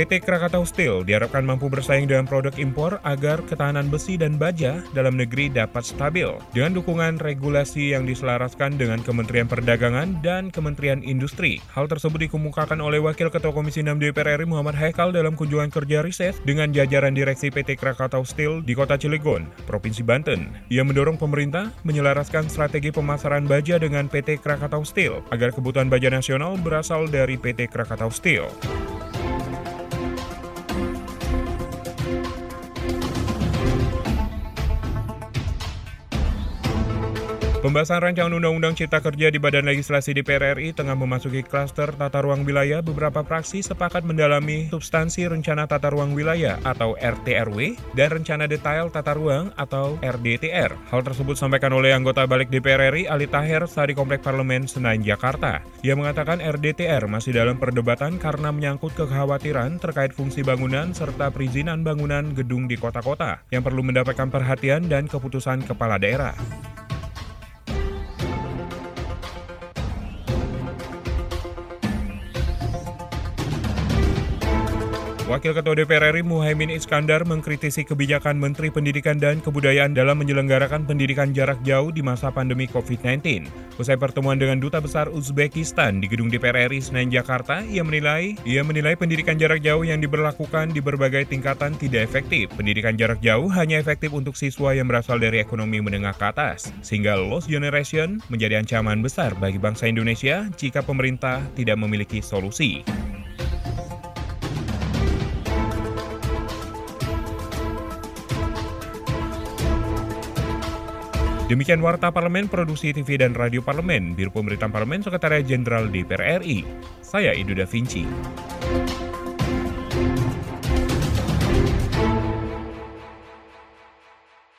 PT Krakatau Steel diharapkan mampu bersaing dengan produk impor agar ketahanan besi dan baja dalam negeri dapat stabil dengan dukungan regulasi yang diselaraskan dengan Kementerian Perdagangan dan Kementerian Industri. Hal tersebut dikemukakan oleh Wakil Ketua Komisi 6 DPR RI Muhammad Haikal dalam kunjungan kerja riset dengan jajaran direksi PT Krakatau Steel di Kota Cilegon, Provinsi Banten. Ia mendorong pemerintah menyelaraskan strategi pemasaran baja dengan PT Krakatau Steel agar kebutuhan baja nasional berasal dari PT Krakatau Steel. Pembahasan rancangan Undang-Undang Cipta Kerja di Badan Legislasi DPR RI tengah memasuki klaster tata ruang wilayah. Beberapa fraksi sepakat mendalami substansi Rencana Tata Ruang Wilayah atau RTRW dan Rencana Detail Tata Ruang atau RDTR. Hal tersebut disampaikan oleh anggota balik DPR RI Ali Taher saat di Komplek Parlemen Senayan, Jakarta. Ia mengatakan RDTR masih dalam perdebatan karena menyangkut kekhawatiran terkait fungsi bangunan serta perizinan bangunan gedung di kota-kota yang perlu mendapatkan perhatian dan keputusan kepala daerah. Wakil Ketua DPR RI Muhaimin Iskandar mengkritisi kebijakan Menteri Pendidikan dan Kebudayaan dalam menyelenggarakan pendidikan jarak jauh di masa pandemi COVID-19. Usai pertemuan dengan Duta Besar Uzbekistan di Gedung DPR RI Senayan Jakarta, ia menilai ia menilai pendidikan jarak jauh yang diberlakukan di berbagai tingkatan tidak efektif. Pendidikan jarak jauh hanya efektif untuk siswa yang berasal dari ekonomi menengah ke atas, sehingga lost generation menjadi ancaman besar bagi bangsa Indonesia jika pemerintah tidak memiliki solusi. Demikian Warta Parlemen, Produksi TV dan Radio Parlemen, Biro Pemerintahan Parlemen, Sekretariat Jenderal DPR RI. Saya Idu Da Vinci.